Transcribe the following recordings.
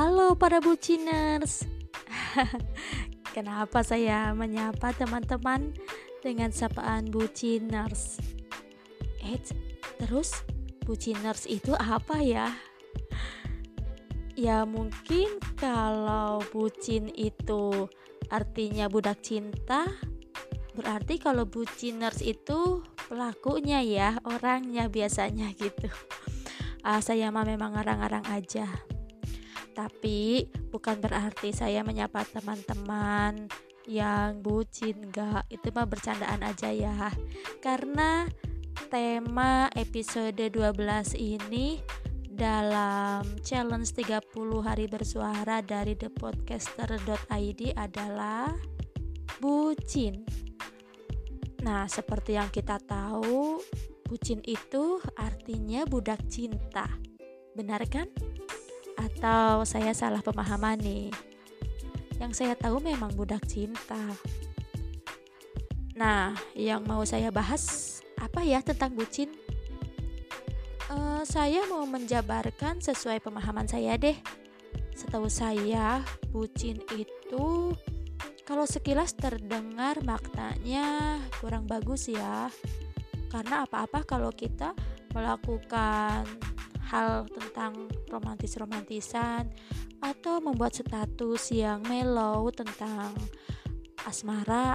Halo para buciners. Kenapa saya menyapa teman-teman dengan sapaan buciners? Eh, terus buciners itu apa ya? Ya mungkin kalau bucin itu artinya budak cinta, berarti kalau buciners itu pelakunya ya, orangnya biasanya gitu. Ah, saya mah memang ngarang-ngarang aja tapi bukan berarti saya menyapa teman-teman yang bucin gak itu mah bercandaan aja ya. Karena tema episode 12 ini dalam challenge 30 hari bersuara dari thepodcaster.id adalah bucin. Nah seperti yang kita tahu bucin itu artinya budak cinta. Benar kan? Atau saya salah pemahaman nih? Yang saya tahu memang budak cinta. Nah yang mau saya bahas apa ya tentang bucin? Uh, saya mau menjabarkan sesuai pemahaman saya deh. Setahu saya bucin itu kalau sekilas terdengar maknanya kurang bagus ya. Karena apa-apa kalau kita melakukan hal tentang romantis-romantisan atau membuat status yang mellow tentang asmara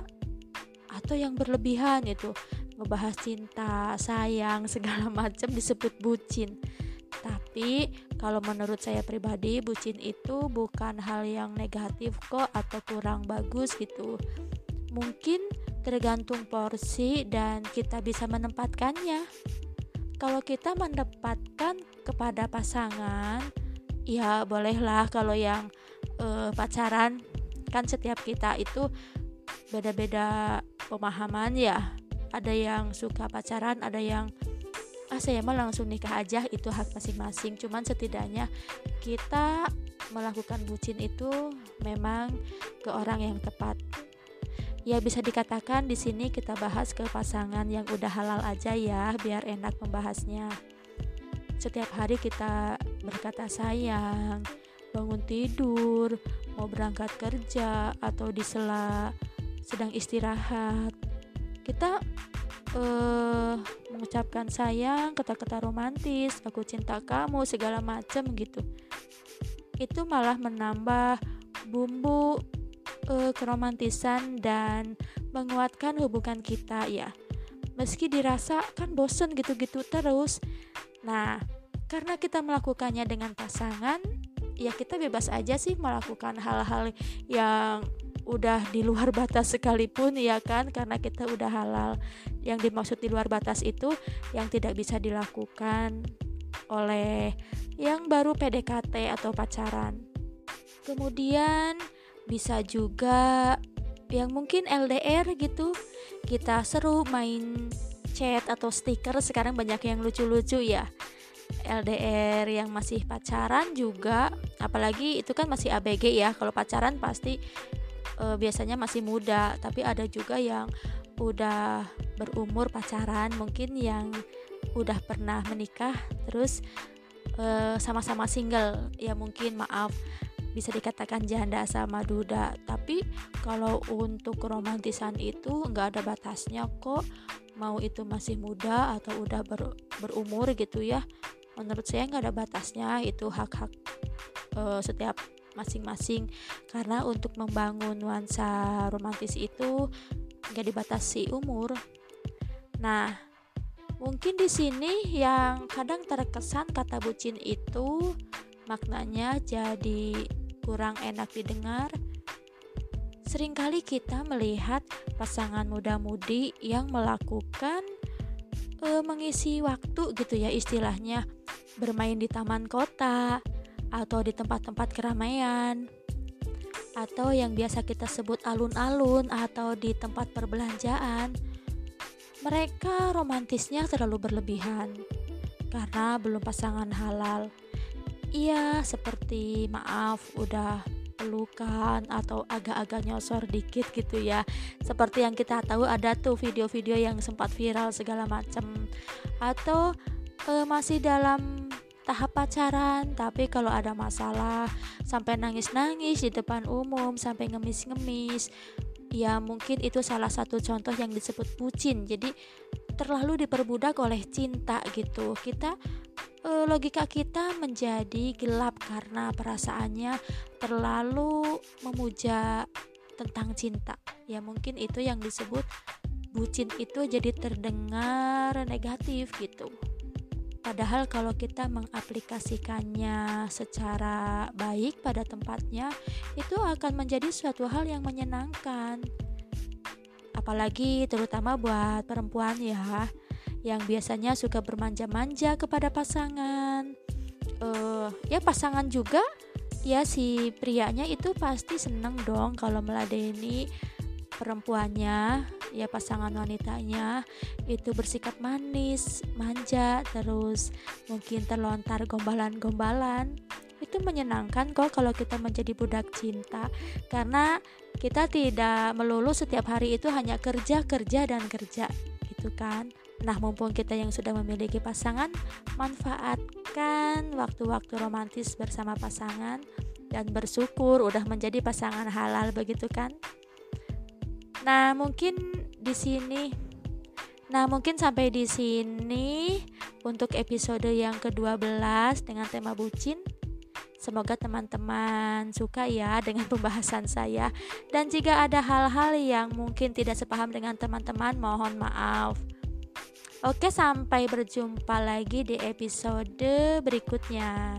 atau yang berlebihan itu ngebahas cinta, sayang, segala macam disebut bucin. Tapi kalau menurut saya pribadi bucin itu bukan hal yang negatif kok atau kurang bagus gitu. Mungkin tergantung porsi dan kita bisa menempatkannya kalau kita mendapatkan kepada pasangan ya bolehlah kalau yang uh, pacaran. Kan setiap kita itu beda-beda pemahaman ya. Ada yang suka pacaran ada yang ah saya mau langsung nikah aja itu hak masing-masing. Cuman setidaknya kita melakukan bucin itu memang ke orang yang tepat Ya bisa dikatakan di sini kita bahas ke pasangan yang udah halal aja ya, biar enak membahasnya. Setiap hari kita berkata sayang, bangun tidur, mau berangkat kerja atau di sela sedang istirahat. Kita uh, mengucapkan sayang, kata-kata romantis, aku cinta kamu, segala macam gitu. Itu malah menambah bumbu uh, keromantisan dan menguatkan hubungan kita ya. Meski dirasa kan bosen gitu-gitu terus. Nah, karena kita melakukannya dengan pasangan, ya kita bebas aja sih melakukan hal-hal yang udah di luar batas sekalipun ya kan karena kita udah halal. Yang dimaksud di luar batas itu yang tidak bisa dilakukan oleh yang baru PDKT atau pacaran. Kemudian bisa juga yang mungkin LDR gitu. Kita seru main chat atau stiker sekarang banyak yang lucu-lucu ya. LDR yang masih pacaran juga apalagi itu kan masih ABG ya. Kalau pacaran pasti e, biasanya masih muda tapi ada juga yang udah berumur pacaran mungkin yang udah pernah menikah terus e, sama-sama single. Ya mungkin maaf bisa dikatakan janda sama duda. Tapi kalau untuk keromantisan itu nggak ada batasnya kok. Mau itu masih muda atau udah ber, berumur gitu ya menurut saya nggak ada batasnya. Itu hak-hak uh, setiap masing-masing. Karena untuk membangun nuansa romantis itu nggak dibatasi umur. Nah mungkin di sini yang kadang terkesan kata bucin itu maknanya jadi kurang enak didengar, sering kali kita melihat pasangan muda-mudi yang melakukan e, mengisi waktu gitu ya istilahnya bermain di taman kota atau di tempat-tempat keramaian atau yang biasa kita sebut alun-alun atau di tempat perbelanjaan. Mereka romantisnya terlalu berlebihan karena belum pasangan halal Iya, seperti maaf udah pelukan atau agak-agak nyosor dikit gitu ya. Seperti yang kita tahu ada tuh video-video yang sempat viral segala macam. Atau e, masih dalam tahap pacaran, tapi kalau ada masalah sampai nangis-nangis di depan umum, sampai ngemis-ngemis, ya mungkin itu salah satu contoh yang disebut bucin. Jadi terlalu diperbudak oleh cinta gitu. Kita logika kita menjadi gelap karena perasaannya terlalu memuja tentang cinta. Ya mungkin itu yang disebut bucin itu jadi terdengar negatif gitu. Padahal kalau kita mengaplikasikannya secara baik pada tempatnya, itu akan menjadi suatu hal yang menyenangkan. Apalagi terutama buat perempuan ya, yang biasanya suka bermanja-manja kepada pasangan. Uh, ya pasangan juga, ya si prianya itu pasti seneng dong kalau meladeni perempuannya ya pasangan wanitanya itu bersikap manis, manja, terus mungkin terlontar gombalan-gombalan. Itu menyenangkan kok kalau kita menjadi budak cinta karena kita tidak melulu setiap hari itu hanya kerja, kerja dan kerja gitu kan. Nah, mumpung kita yang sudah memiliki pasangan, manfaatkan waktu-waktu romantis bersama pasangan dan bersyukur udah menjadi pasangan halal begitu kan? Nah, mungkin di sini Nah, mungkin sampai di sini untuk episode yang ke-12 dengan tema bucin. Semoga teman-teman suka ya dengan pembahasan saya. Dan jika ada hal-hal yang mungkin tidak sepaham dengan teman-teman, mohon maaf. Oke, sampai berjumpa lagi di episode berikutnya.